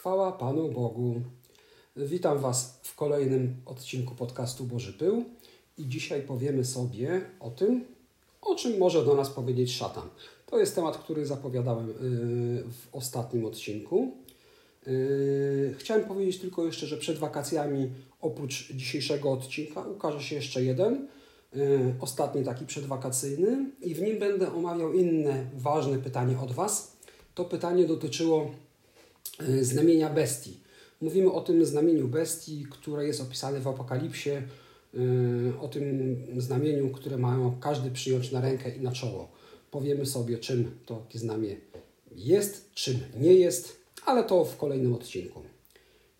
Chwała Panu Bogu. Witam Was w kolejnym odcinku podcastu Boży Pył i dzisiaj powiemy sobie o tym, o czym może do nas powiedzieć szatan. To jest temat, który zapowiadałem yy, w ostatnim odcinku. Yy, chciałem powiedzieć tylko jeszcze, że przed wakacjami oprócz dzisiejszego odcinka ukaże się jeszcze jeden, yy, ostatni taki przedwakacyjny i w nim będę omawiał inne ważne pytanie od Was. To pytanie dotyczyło Y, znamienia bestii. Mówimy o tym znamieniu bestii, które jest opisane w Apokalipsie, y, o tym znamieniu, które mają każdy przyjąć na rękę i na czoło. Powiemy sobie, czym to znamie jest, czym nie jest, ale to w kolejnym odcinku.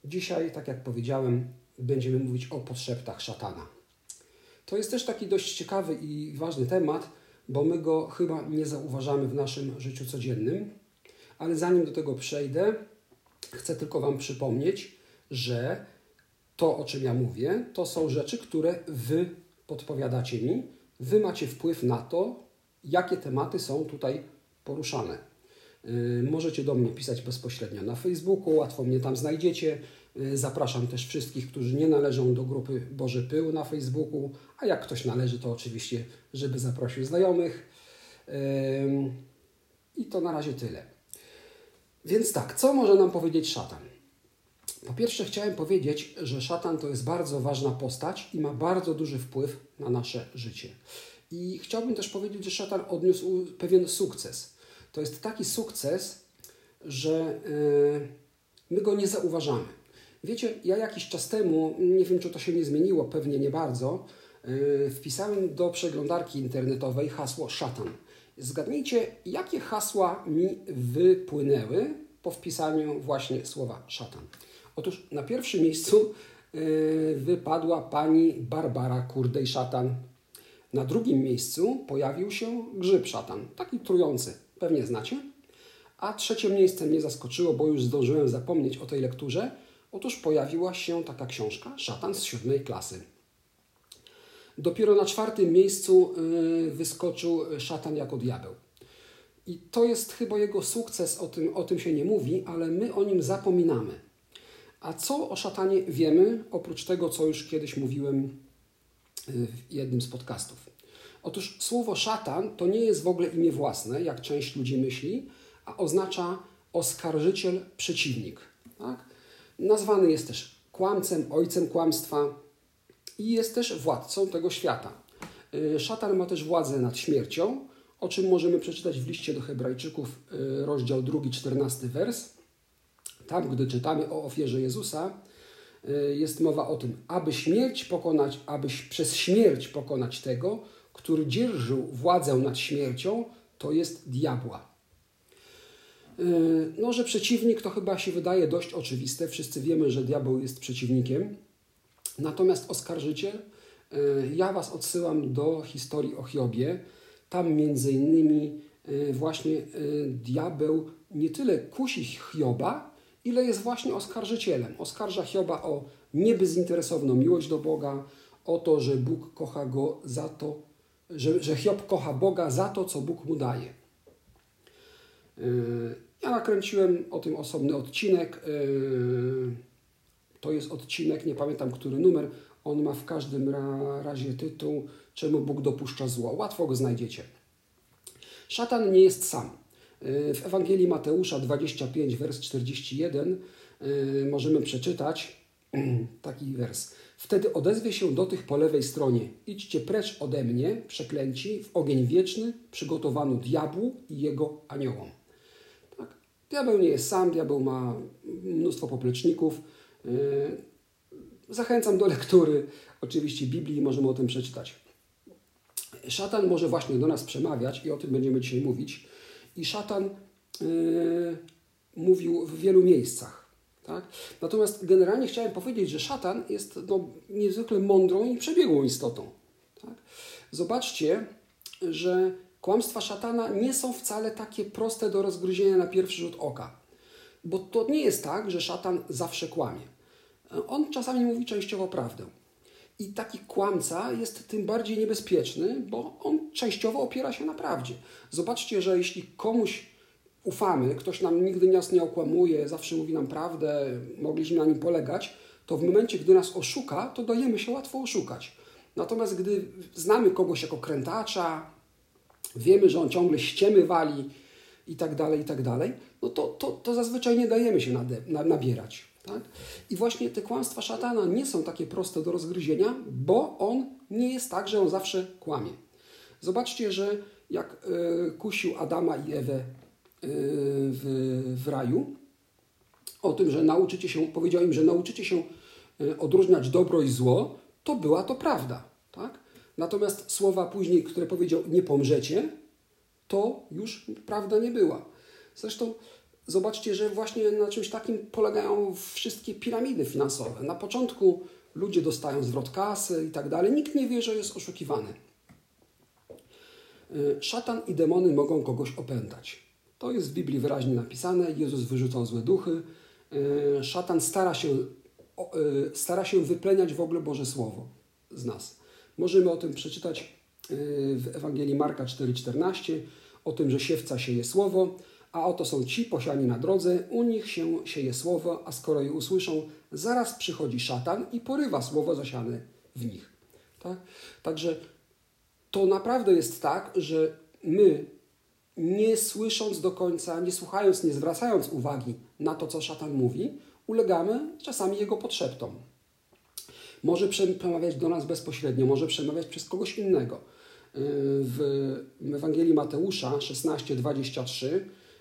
Dzisiaj, tak jak powiedziałem, będziemy mówić o podszeptach szatana. To jest też taki dość ciekawy i ważny temat, bo my go chyba nie zauważamy w naszym życiu codziennym. Ale zanim do tego przejdę, Chcę tylko Wam przypomnieć, że to, o czym ja mówię, to są rzeczy, które Wy podpowiadacie mi. Wy macie wpływ na to, jakie tematy są tutaj poruszane. Yy, możecie do mnie pisać bezpośrednio na Facebooku, łatwo mnie tam znajdziecie. Yy, zapraszam też wszystkich, którzy nie należą do grupy Boży Pył na Facebooku, a jak ktoś należy, to oczywiście, żeby zaprosił znajomych. I to na razie tyle. Więc tak, co może nam powiedzieć szatan? Po pierwsze, chciałem powiedzieć, że szatan to jest bardzo ważna postać i ma bardzo duży wpływ na nasze życie. I chciałbym też powiedzieć, że szatan odniósł pewien sukces. To jest taki sukces, że yy, my go nie zauważamy. Wiecie, ja jakiś czas temu, nie wiem czy to się nie zmieniło, pewnie nie bardzo, yy, wpisałem do przeglądarki internetowej hasło szatan. Zgadnijcie, jakie hasła mi wypłynęły po wpisaniu właśnie słowa szatan. Otóż na pierwszym miejscu yy, wypadła pani Barbara Kurdej Szatan. Na drugim miejscu pojawił się grzyb szatan, taki trujący, pewnie znacie. A trzecie miejsce mnie zaskoczyło, bo już zdążyłem zapomnieć o tej lekturze. Otóż pojawiła się taka książka Szatan z siódmej klasy. Dopiero na czwartym miejscu y, wyskoczył szatan jako diabeł. I to jest chyba jego sukces, o tym, o tym się nie mówi, ale my o nim zapominamy. A co o szatanie wiemy, oprócz tego, co już kiedyś mówiłem y, w jednym z podcastów? Otóż słowo szatan to nie jest w ogóle imię własne, jak część ludzi myśli, a oznacza oskarżyciel, przeciwnik. Tak? Nazwany jest też kłamcem, ojcem kłamstwa, i jest też władcą tego świata. Y, szatan ma też władzę nad śmiercią, o czym możemy przeczytać w liście do Hebrajczyków, y, rozdział 2, 14 wers. Tam, gdy czytamy o ofierze Jezusa, y, jest mowa o tym, aby śmierć pokonać, abyś przez śmierć pokonać tego, który dzierżył władzę nad śmiercią, to jest diabła. No, że przeciwnik to chyba się wydaje dość oczywiste. Wszyscy wiemy, że diabeł jest przeciwnikiem. Natomiast oskarżyciel, e, ja Was odsyłam do historii o Hiobie. Tam między innymi e, właśnie e, diabeł nie tyle kusi Hioba, ile jest właśnie oskarżycielem. Oskarża Hioba o niebezinteresowną miłość do Boga, o to, że Bóg kocha go za to, że, że Hiob kocha Boga za to, co Bóg mu daje. Ja nakręciłem o tym osobny odcinek. To jest odcinek, nie pamiętam który numer, on ma w każdym razie tytuł Czemu Bóg dopuszcza zło. Łatwo go znajdziecie. Szatan nie jest sam. Y, w Ewangelii Mateusza 25, wers 41 y, możemy przeczytać taki wers. Wtedy odezwie się do tych po lewej stronie. Idźcie precz ode mnie, przeklęci, w ogień wieczny, przygotowany diabłu i jego aniołom. Tak? Diabeł nie jest sam, diabeł ma mnóstwo popleczników zachęcam do lektury oczywiście Biblii, możemy o tym przeczytać. Szatan może właśnie do nas przemawiać i o tym będziemy dzisiaj mówić. I szatan yy, mówił w wielu miejscach. Tak? Natomiast generalnie chciałem powiedzieć, że szatan jest no, niezwykle mądrą i przebiegłą istotą. Tak? Zobaczcie, że kłamstwa szatana nie są wcale takie proste do rozgryzienia na pierwszy rzut oka. Bo to nie jest tak, że szatan zawsze kłamie. On czasami mówi częściowo prawdę. I taki kłamca jest tym bardziej niebezpieczny, bo on częściowo opiera się na prawdzie. Zobaczcie, że jeśli komuś ufamy, ktoś nam nigdy nas nie okłamuje, zawsze mówi nam prawdę, mogliśmy na nim polegać, to w momencie, gdy nas oszuka, to dajemy się łatwo oszukać. Natomiast gdy znamy kogoś jako krętacza, wiemy, że on ciągle ściemy wali i tak dalej, i tak dalej, no to, to, to zazwyczaj nie dajemy się nade, na, nabierać. Tak? I właśnie te kłamstwa szatana nie są takie proste do rozgryzienia, bo on nie jest tak, że on zawsze kłamie. Zobaczcie, że jak y, kusił Adama i Ewę y, w, w raju, o tym, że nauczycie się, powiedział im, że nauczycie się y, odróżniać dobro i zło, to była to prawda. Tak? Natomiast słowa później, które powiedział nie pomrzecie, to już prawda nie była. Zresztą zobaczcie, że właśnie na czymś takim polegają wszystkie piramidy finansowe. Na początku ludzie dostają zwrot kasy i tak dalej. Nikt nie wie, że jest oszukiwany. Y, szatan i demony mogą kogoś opętać. To jest w Biblii wyraźnie napisane. Jezus wyrzucał złe duchy. Y, szatan stara się, y, stara się wypleniać w ogóle Boże Słowo z nas. Możemy o tym przeczytać w Ewangelii Marka 4,14, o tym, że siewca sieje słowo, a oto są ci posiani na drodze, u nich się sieje słowo, a skoro je usłyszą, zaraz przychodzi szatan i porywa słowo zasiane w nich. Tak? Także to naprawdę jest tak, że my nie słysząc do końca, nie słuchając, nie zwracając uwagi na to, co szatan mówi, ulegamy czasami jego podszeptom. Może przemawiać do nas bezpośrednio, może przemawiać przez kogoś innego. Yy, w Ewangelii Mateusza 16:23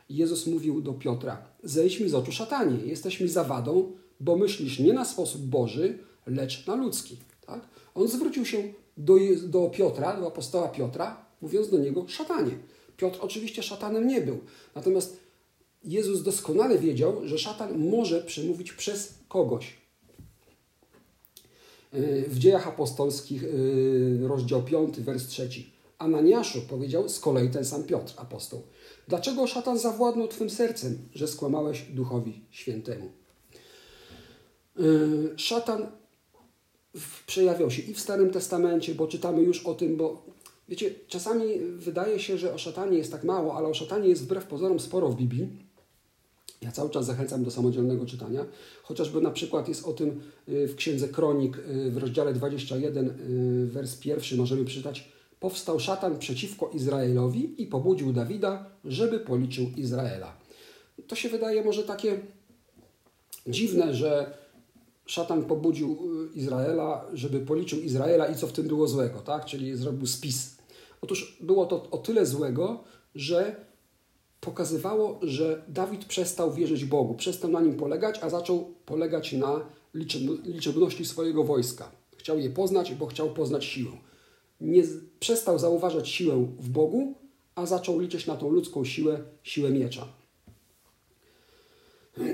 Jezus mówił do Piotra: Zejdź mi z oczu szatanie, jesteś mi zawadą, bo myślisz nie na sposób Boży, lecz na ludzki. Tak? On zwrócił się do, do Piotra, do apostoła Piotra, mówiąc do niego szatanie. Piotr oczywiście szatanem nie był. Natomiast Jezus doskonale wiedział, że szatan może przemówić przez kogoś. W dziejach apostolskich, yy, rozdział 5, wers 3. Ananiaszu powiedział z kolei ten sam Piotr, apostoł. Dlaczego szatan zawładnął Twym sercem, że skłamałeś Duchowi Świętemu? Yy, szatan przejawiał się i w Starym Testamencie, bo czytamy już o tym, bo wiecie, czasami wydaje się, że o szatanie jest tak mało, ale o szatanie jest wbrew pozorom sporo w Biblii. Ja cały czas zachęcam do samodzielnego czytania. Chociażby na przykład jest o tym y, w Księdze Kronik y, w rozdziale 21, y, wers pierwszy możemy przeczytać Powstał szatan przeciwko Izraelowi i pobudził Dawida, żeby policzył Izraela. To się wydaje może takie dziwne, że szatan pobudził Izraela, żeby policzył Izraela i co w tym było złego, tak? Czyli zrobił spis. Otóż było to o tyle złego, że pokazywało, że Dawid przestał wierzyć Bogu, przestał na nim polegać, a zaczął polegać na liczebności swojego wojska. Chciał je poznać, bo chciał poznać siłę. Nie przestał zauważać siłę w Bogu, a zaczął liczyć na tą ludzką siłę, siłę miecza.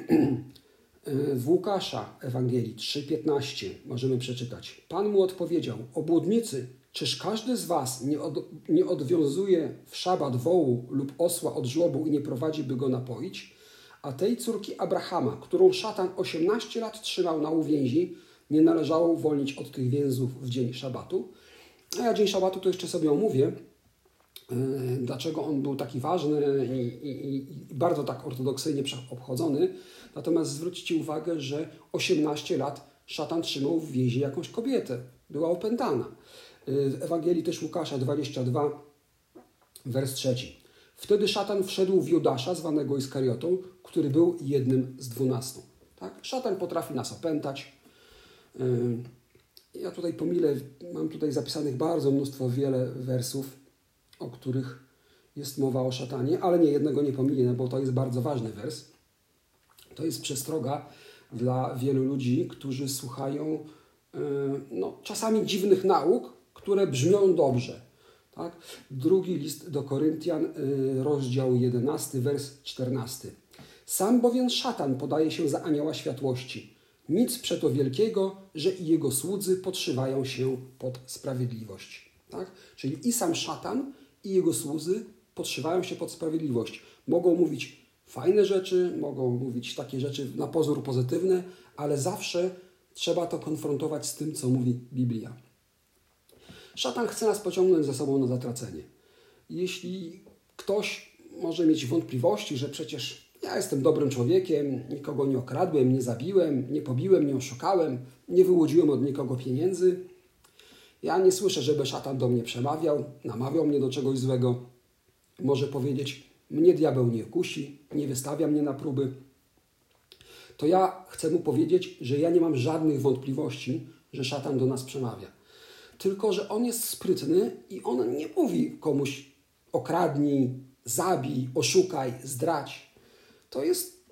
W Łukasza Ewangelii 3:15 możemy przeczytać: Pan mu odpowiedział: Obłudnicy, Czyż każdy z was nie, od, nie odwiązuje w szabat wołu lub osła od żłobu i nie prowadzi, by go napoić? A tej córki Abrahama, którą szatan 18 lat trzymał na uwięzi, nie należało uwolnić od tych więzów w dzień szabatu? A ja dzień szabatu to jeszcze sobie omówię, e, dlaczego on był taki ważny i, i, i, bardzo tak ortodoksyjnie obchodzony. Natomiast zwróćcie uwagę, że 18 lat szatan trzymał w więzi jakąś kobietę. Była opętana. W Ewangelii też Łukasza 22, wers 3. Wtedy szatan wszedł w Judasza, zwanego Iskariotą, który był jednym z dwunastu. Tak? Szatan potrafi nas opętać. Ja tutaj pomilę, mam tutaj zapisanych bardzo mnóstwo, wiele wersów, o których jest mowa o szatanie, ale nie jednego nie pominę, bo to jest bardzo ważny wers. To jest przestroga dla wielu ludzi, którzy słuchają no, czasami dziwnych nauk, które brzmią dobrze. Tak? Drugi list do Koryntian, y, rozdział 11, wers 14. Sam bowiem szatan podaje się za anioła światłości. Nic przeto wielkiego, że i jego słudzy podszywają się pod sprawiedliwość. Tak? Czyli i sam szatan, i jego słudzy podszywają się pod sprawiedliwość. Mogą mówić fajne rzeczy, mogą mówić takie rzeczy na pozór pozytywne, ale zawsze trzeba to konfrontować z tym, co mówi Biblia. Szatan chce nas pociągnąć za sobą na zatracenie. Jeśli ktoś może mieć wątpliwości, że przecież ja jestem dobrym człowiekiem, nikogo nie okradłem, nie zabiłem, nie pobiłem, nie oszukałem, nie wyłudziłem od nikogo pieniędzy. Ja nie słyszę, żeby szatan do mnie przemawiał, namawiał mnie do czegoś złego. Może powiedzieć, mnie diabeł nie kusi, nie wystawia mnie na próby. To ja chcę mu powiedzieć, że ja nie mam żadnych wątpliwości, że szatan do nas przemawia. Tylko, że on jest sprytny i on nie mówi komuś okradnij, zabij, oszukaj, zdradź. To jest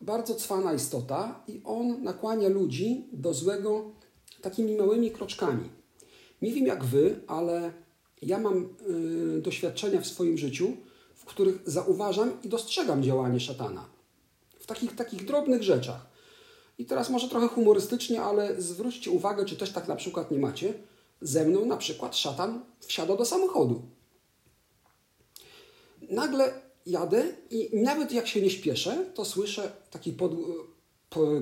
bardzo cwana istota i on nakłania ludzi do złego takimi małymi kroczkami. Nie wiem jak wy, ale ja mam y, doświadczenia w swoim życiu, w których zauważam i dostrzegam działanie szatana. W takich, takich drobnych rzeczach. I teraz może trochę humorystycznie, ale zwróćcie uwagę, czy też tak na przykład nie macie. Ze mną na przykład szatan wsiada do samochodu. Nagle jadę i nawet jak się nie śpieszę, to słyszę taki pod,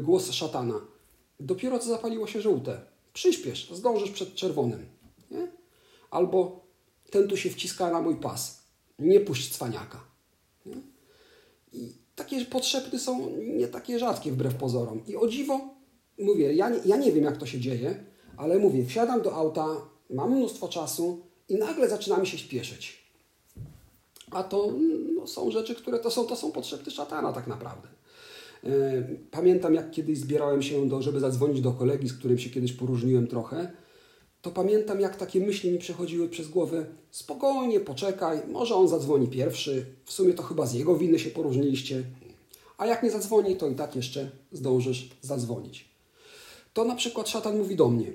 głos szatana. Dopiero co zapaliło się żółte. Przyśpiesz, zdążysz przed czerwonym. Nie? Albo ten tu się wciska na mój pas. Nie puść cwaniaka. Nie? I takie potrzeby są nie takie rzadkie wbrew pozorom. I o dziwo, mówię, ja nie, ja nie wiem jak to się dzieje, ale mówię, wsiadam do auta, mam mnóstwo czasu i nagle zaczyna mi się śpieszyć. A to no, są rzeczy, które to są, to są potrzeby szatana tak naprawdę. E, pamiętam, jak kiedyś zbierałem się, do, żeby zadzwonić do kolegi, z którym się kiedyś poróżniłem trochę, to pamiętam, jak takie myśli mi przechodziły przez głowę. Spokojnie, poczekaj, może on zadzwoni pierwszy. W sumie to chyba z jego winy się poróżniliście. A jak nie zadzwoni, to i tak jeszcze zdążysz zadzwonić. To na przykład szatan mówi do mnie.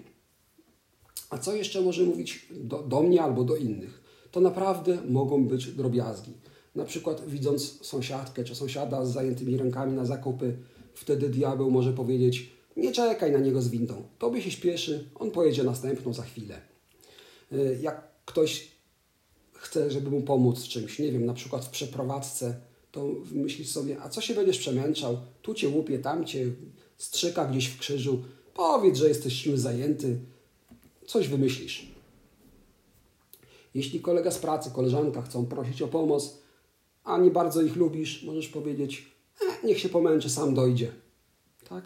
A co jeszcze może mówić do, do mnie albo do innych? To naprawdę mogą być drobiazgi. Na przykład widząc sąsiadkę czy sąsiada z zajętymi rękami na zakupy, wtedy diabeł może powiedzieć: Nie czekaj na niego z windą, tobie się śpieszy, on pojedzie następną za chwilę. Y, jak ktoś chce, żeby mu pomóc w czymś, nie wiem, na przykład w przeprowadzce, to myślisz sobie, a co się będziesz przemęczał? Tu cię łupie, tam cię strzyka gdzieś w krzyżu. Powiedz, że jesteś zajęty. Coś wymyślisz. Jeśli kolega z pracy, koleżanka chcą prosić o pomoc, a nie bardzo ich lubisz, możesz powiedzieć, e, niech się pomęczy, sam dojdzie. Tak?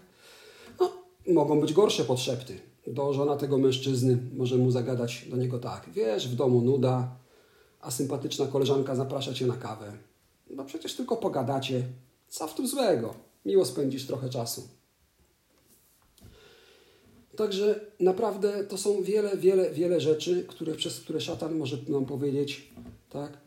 No, mogą być gorsze podszepty. Do żona tego mężczyzny może mu zagadać do niego tak. Wiesz, w domu nuda, a sympatyczna koleżanka zaprasza cię na kawę. No przecież tylko pogadacie. Co w tym złego? Miło spędzisz trochę czasu. Także naprawdę to są wiele, wiele, wiele rzeczy, które, przez które szatan może nam powiedzieć, tak?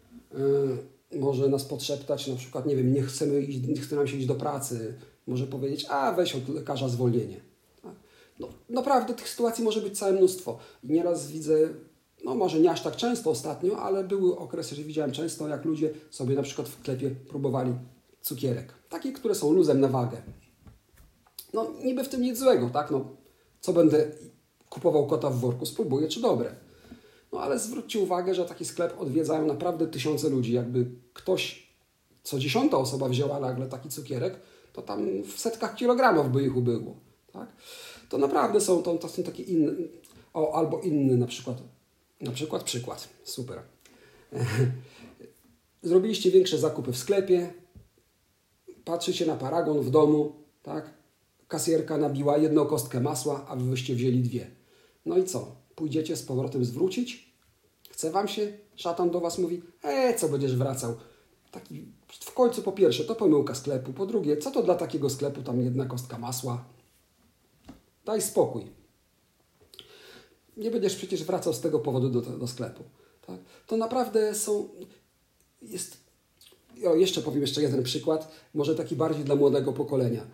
Yy, może nas podszeptać, na przykład, nie wiem, nie chcemy iść, nie chce nam się iść do pracy, może powiedzieć, a weź od lekarza zwolnienie. Tak? No, naprawdę tych sytuacji może być całe mnóstwo. I nieraz widzę, no może nie aż tak często ostatnio, ale były okresy, że widziałem często, jak ludzie sobie na przykład w sklepie próbowali cukierek. Takie, które są luzem na wagę. No niby w tym nic złego, tak? No, co będę kupował kota w worku, spróbuję, czy dobre. No ale zwróćcie uwagę, że taki sklep odwiedzają naprawdę tysiące ludzi. Jakby ktoś, co dziesiąta osoba wzięła nagle taki cukierek, to tam w setkach kilogramów by ich ubyło. Tak? To naprawdę są, to, to są takie inne, o, albo inny na przykład, na przykład przykład, super. Zrobiliście większe zakupy w sklepie, patrzycie na paragon w domu, tak? Kasjerka nabiła jedną kostkę masła, a wy wyście wzięli dwie. No i co? Pójdziecie z powrotem zwrócić? Chce wam się? Szatan do was mówi, e, co będziesz wracał? Taki, w końcu po pierwsze, to pomyłka sklepu. Po drugie, co to dla takiego sklepu tam jedna kostka masła? Daj spokój. Nie będziesz przecież wracał z tego powodu do, do sklepu. Tak? To naprawdę są... Jest... O, jeszcze powiem jeszcze jeden przykład, może taki bardziej dla młodego pokolenia.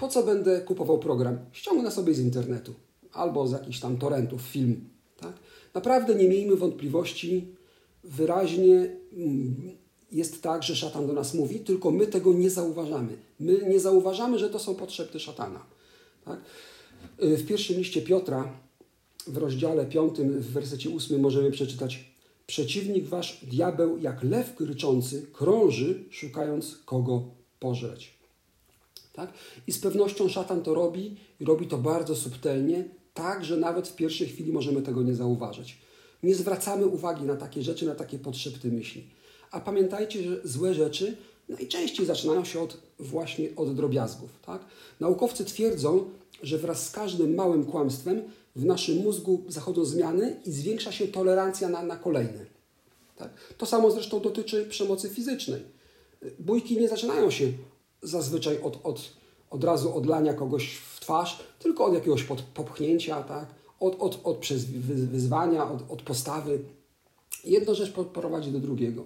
Po co będę kupował program? Ściągnę sobie z internetu albo z jakichś tam torrentów film. Tak? Naprawdę nie miejmy wątpliwości, wyraźnie mm, jest tak, że szatan do nas mówi, tylko my tego nie zauważamy. My nie zauważamy, że to są potrzeby szatana. Tak? Y, w pierwszym liście Piotra, w rozdziale 5, w wersecie 8 możemy przeczytać Przeciwnik wasz, diabeł, jak lew ryczący, krąży, szukając kogo pożreć. Tak? I z pewnością szatan to robi i robi to bardzo subtelnie, tak, że nawet w pierwszej chwili możemy tego nie zauważyć. Nie zwracamy uwagi na takie rzeczy, na takie potrzeby myśli. A pamiętajcie, że złe rzeczy najczęściej zaczynają się od, właśnie od drobiazgów. Tak? Naukowcy twierdzą, że wraz z każdym małym kłamstwem w naszym mózgu zachodzą zmiany i zwiększa się tolerancja na, na kolejne. Tak? To samo zresztą dotyczy przemocy fizycznej. Bójki nie zaczynają się zazwyczaj od, od, od razu odlania kogoś w twarz, tylko od jakiegoś pod, popchnięcia, tak? od, od, od przez wyzwania, od, od postawy. Jedno rzecz prowadzi do drugiego.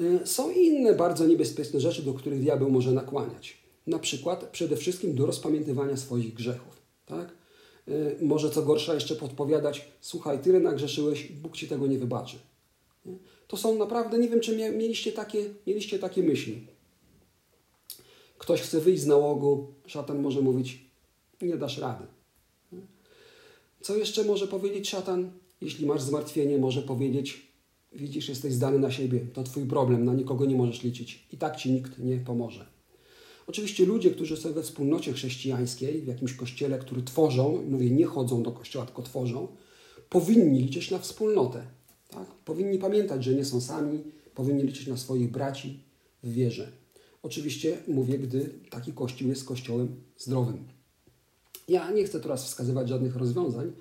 Y, są inne bardzo niebezpieczne rzeczy, do których diabeł może nakłaniać. Na przykład przede wszystkim do rozpamiętywania swoich grzechów. Tak? Y, może co gorsza jeszcze podpowiadać, słuchaj, tyle nagrzeszyłeś, Bóg Ci tego nie wybaczy. To są naprawdę, nie wiem, czy mieliście takie, mieliście takie myśli. Ktoś chce wyjść z nałogu, szatan może mówić, nie dasz rady. Co jeszcze może powiedzieć szatan? Jeśli masz zmartwienie, może powiedzieć, widzisz, jesteś zdany na siebie, to twój problem, na nikogo nie możesz liczyć. I tak ci nikt nie pomoże. Oczywiście ludzie, którzy są we wspólnocie chrześcijańskiej, w jakimś kościele, który tworzą, mówię, nie chodzą do kościoła, tylko tworzą, powinni liczyć na wspólnotę. Tak? Powinni pamiętać, że nie są sami, powinni liczyć na swoich braci w wierze. Oczywiście mówię, gdy taki kościół jest kościołem zdrowym. Ja nie chcę teraz wskazywać żadnych rozwiązań.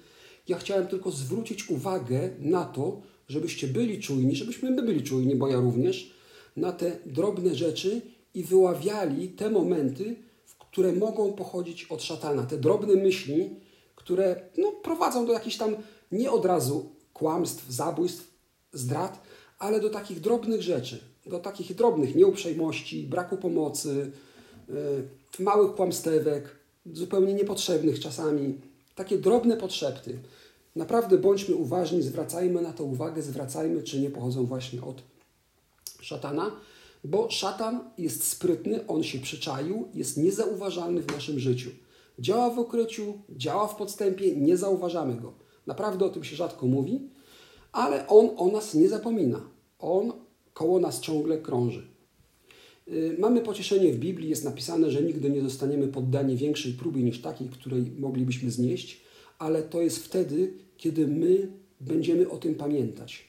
Ja chciałem tylko zwrócić uwagę na to, żebyście byli czujni, żebyśmy my byli czujni, bo ja również, na te drobne rzeczy i wyławiali te momenty, które mogą pochodzić od szatana. Te drobne myśli, które no, prowadzą do jakichś tam nie od razu kłamstw, zabójstw, zdrad, ale do takich drobnych rzeczy, do takich drobnych nieuprzejmości, braku pomocy, yy, małych kłamstewek, zupełnie niepotrzebnych czasami. Takie drobne podszepty. Naprawdę bądźmy uważni, zwracajmy na to uwagę, zwracajmy, czy nie pochodzą właśnie od szatana, bo szatan jest sprytny, on się przyczaił, jest niezauważalny w naszym życiu. Działa w ukryciu, działa w podstępie, nie zauważamy go. Naprawdę o tym się rzadko mówi, ale on o nas nie zapomina. On koło nas ciągle krąży. Y, mamy pocieszenie w Biblii, jest napisane, że nigdy nie zostaniemy poddani większej próbie niż takiej, której moglibyśmy znieść, ale to jest wtedy, kiedy my będziemy o tym pamiętać.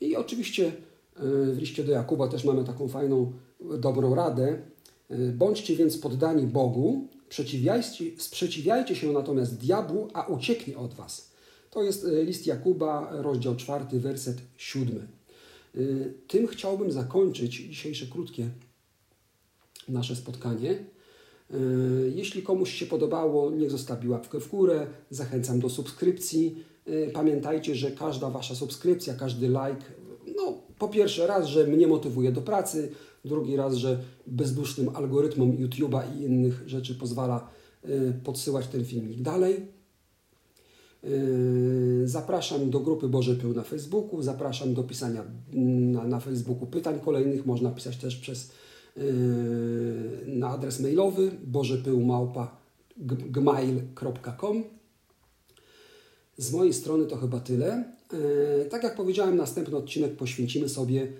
I oczywiście y, w liście do Jakuba też mamy taką fajną, dobrą radę. Y, bądźcie więc poddani Bogu, sprzeciwiajcie, sprzeciwiajcie się natomiast diabłu, a ucieknie od was. To jest list Jakuba, rozdział 4, werset 7. Y, tym chciałbym zakończyć dzisiejsze krótkie nasze spotkanie. Y, jeśli komuś się podobało, niech zostawi łapkę w górę. Zachęcam do subskrypcji. Y, pamiętajcie, że każda Wasza subskrypcja, każdy like, no po pierwsze raz, że mnie motywuje do pracy, drugi raz, że bezdusznym algorytmom YouTube'a i innych rzeczy pozwala podsyłać ten filmik dalej. Yy, zapraszam do grupy Boże Pył na Facebooku, zapraszam do pisania na, na Facebooku pytań kolejnych. Można pisać też przez yy, na adres mailowy bożepyłmałpa.gmail.com Z mojej strony to chyba tyle. Yy, tak jak powiedziałem, następny odcinek poświęcimy sobie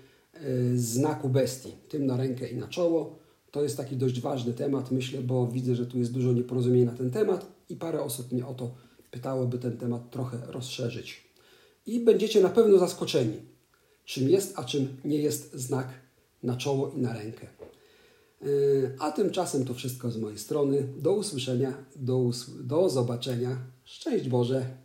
znaku bestii, tym na rękę i na czoło. To jest taki dość ważny temat, myślę, bo widzę, że tu jest dużo nieporozumień na ten temat i parę osób mnie o to pytałoby ten temat trochę rozszerzyć. I będziecie na pewno zaskoczeni, czym jest, a czym nie jest znak na czoło i na rękę. Yy, a tymczasem to wszystko z mojej strony. Do usłyszenia, do, us do zobaczenia. Szczęść Boże!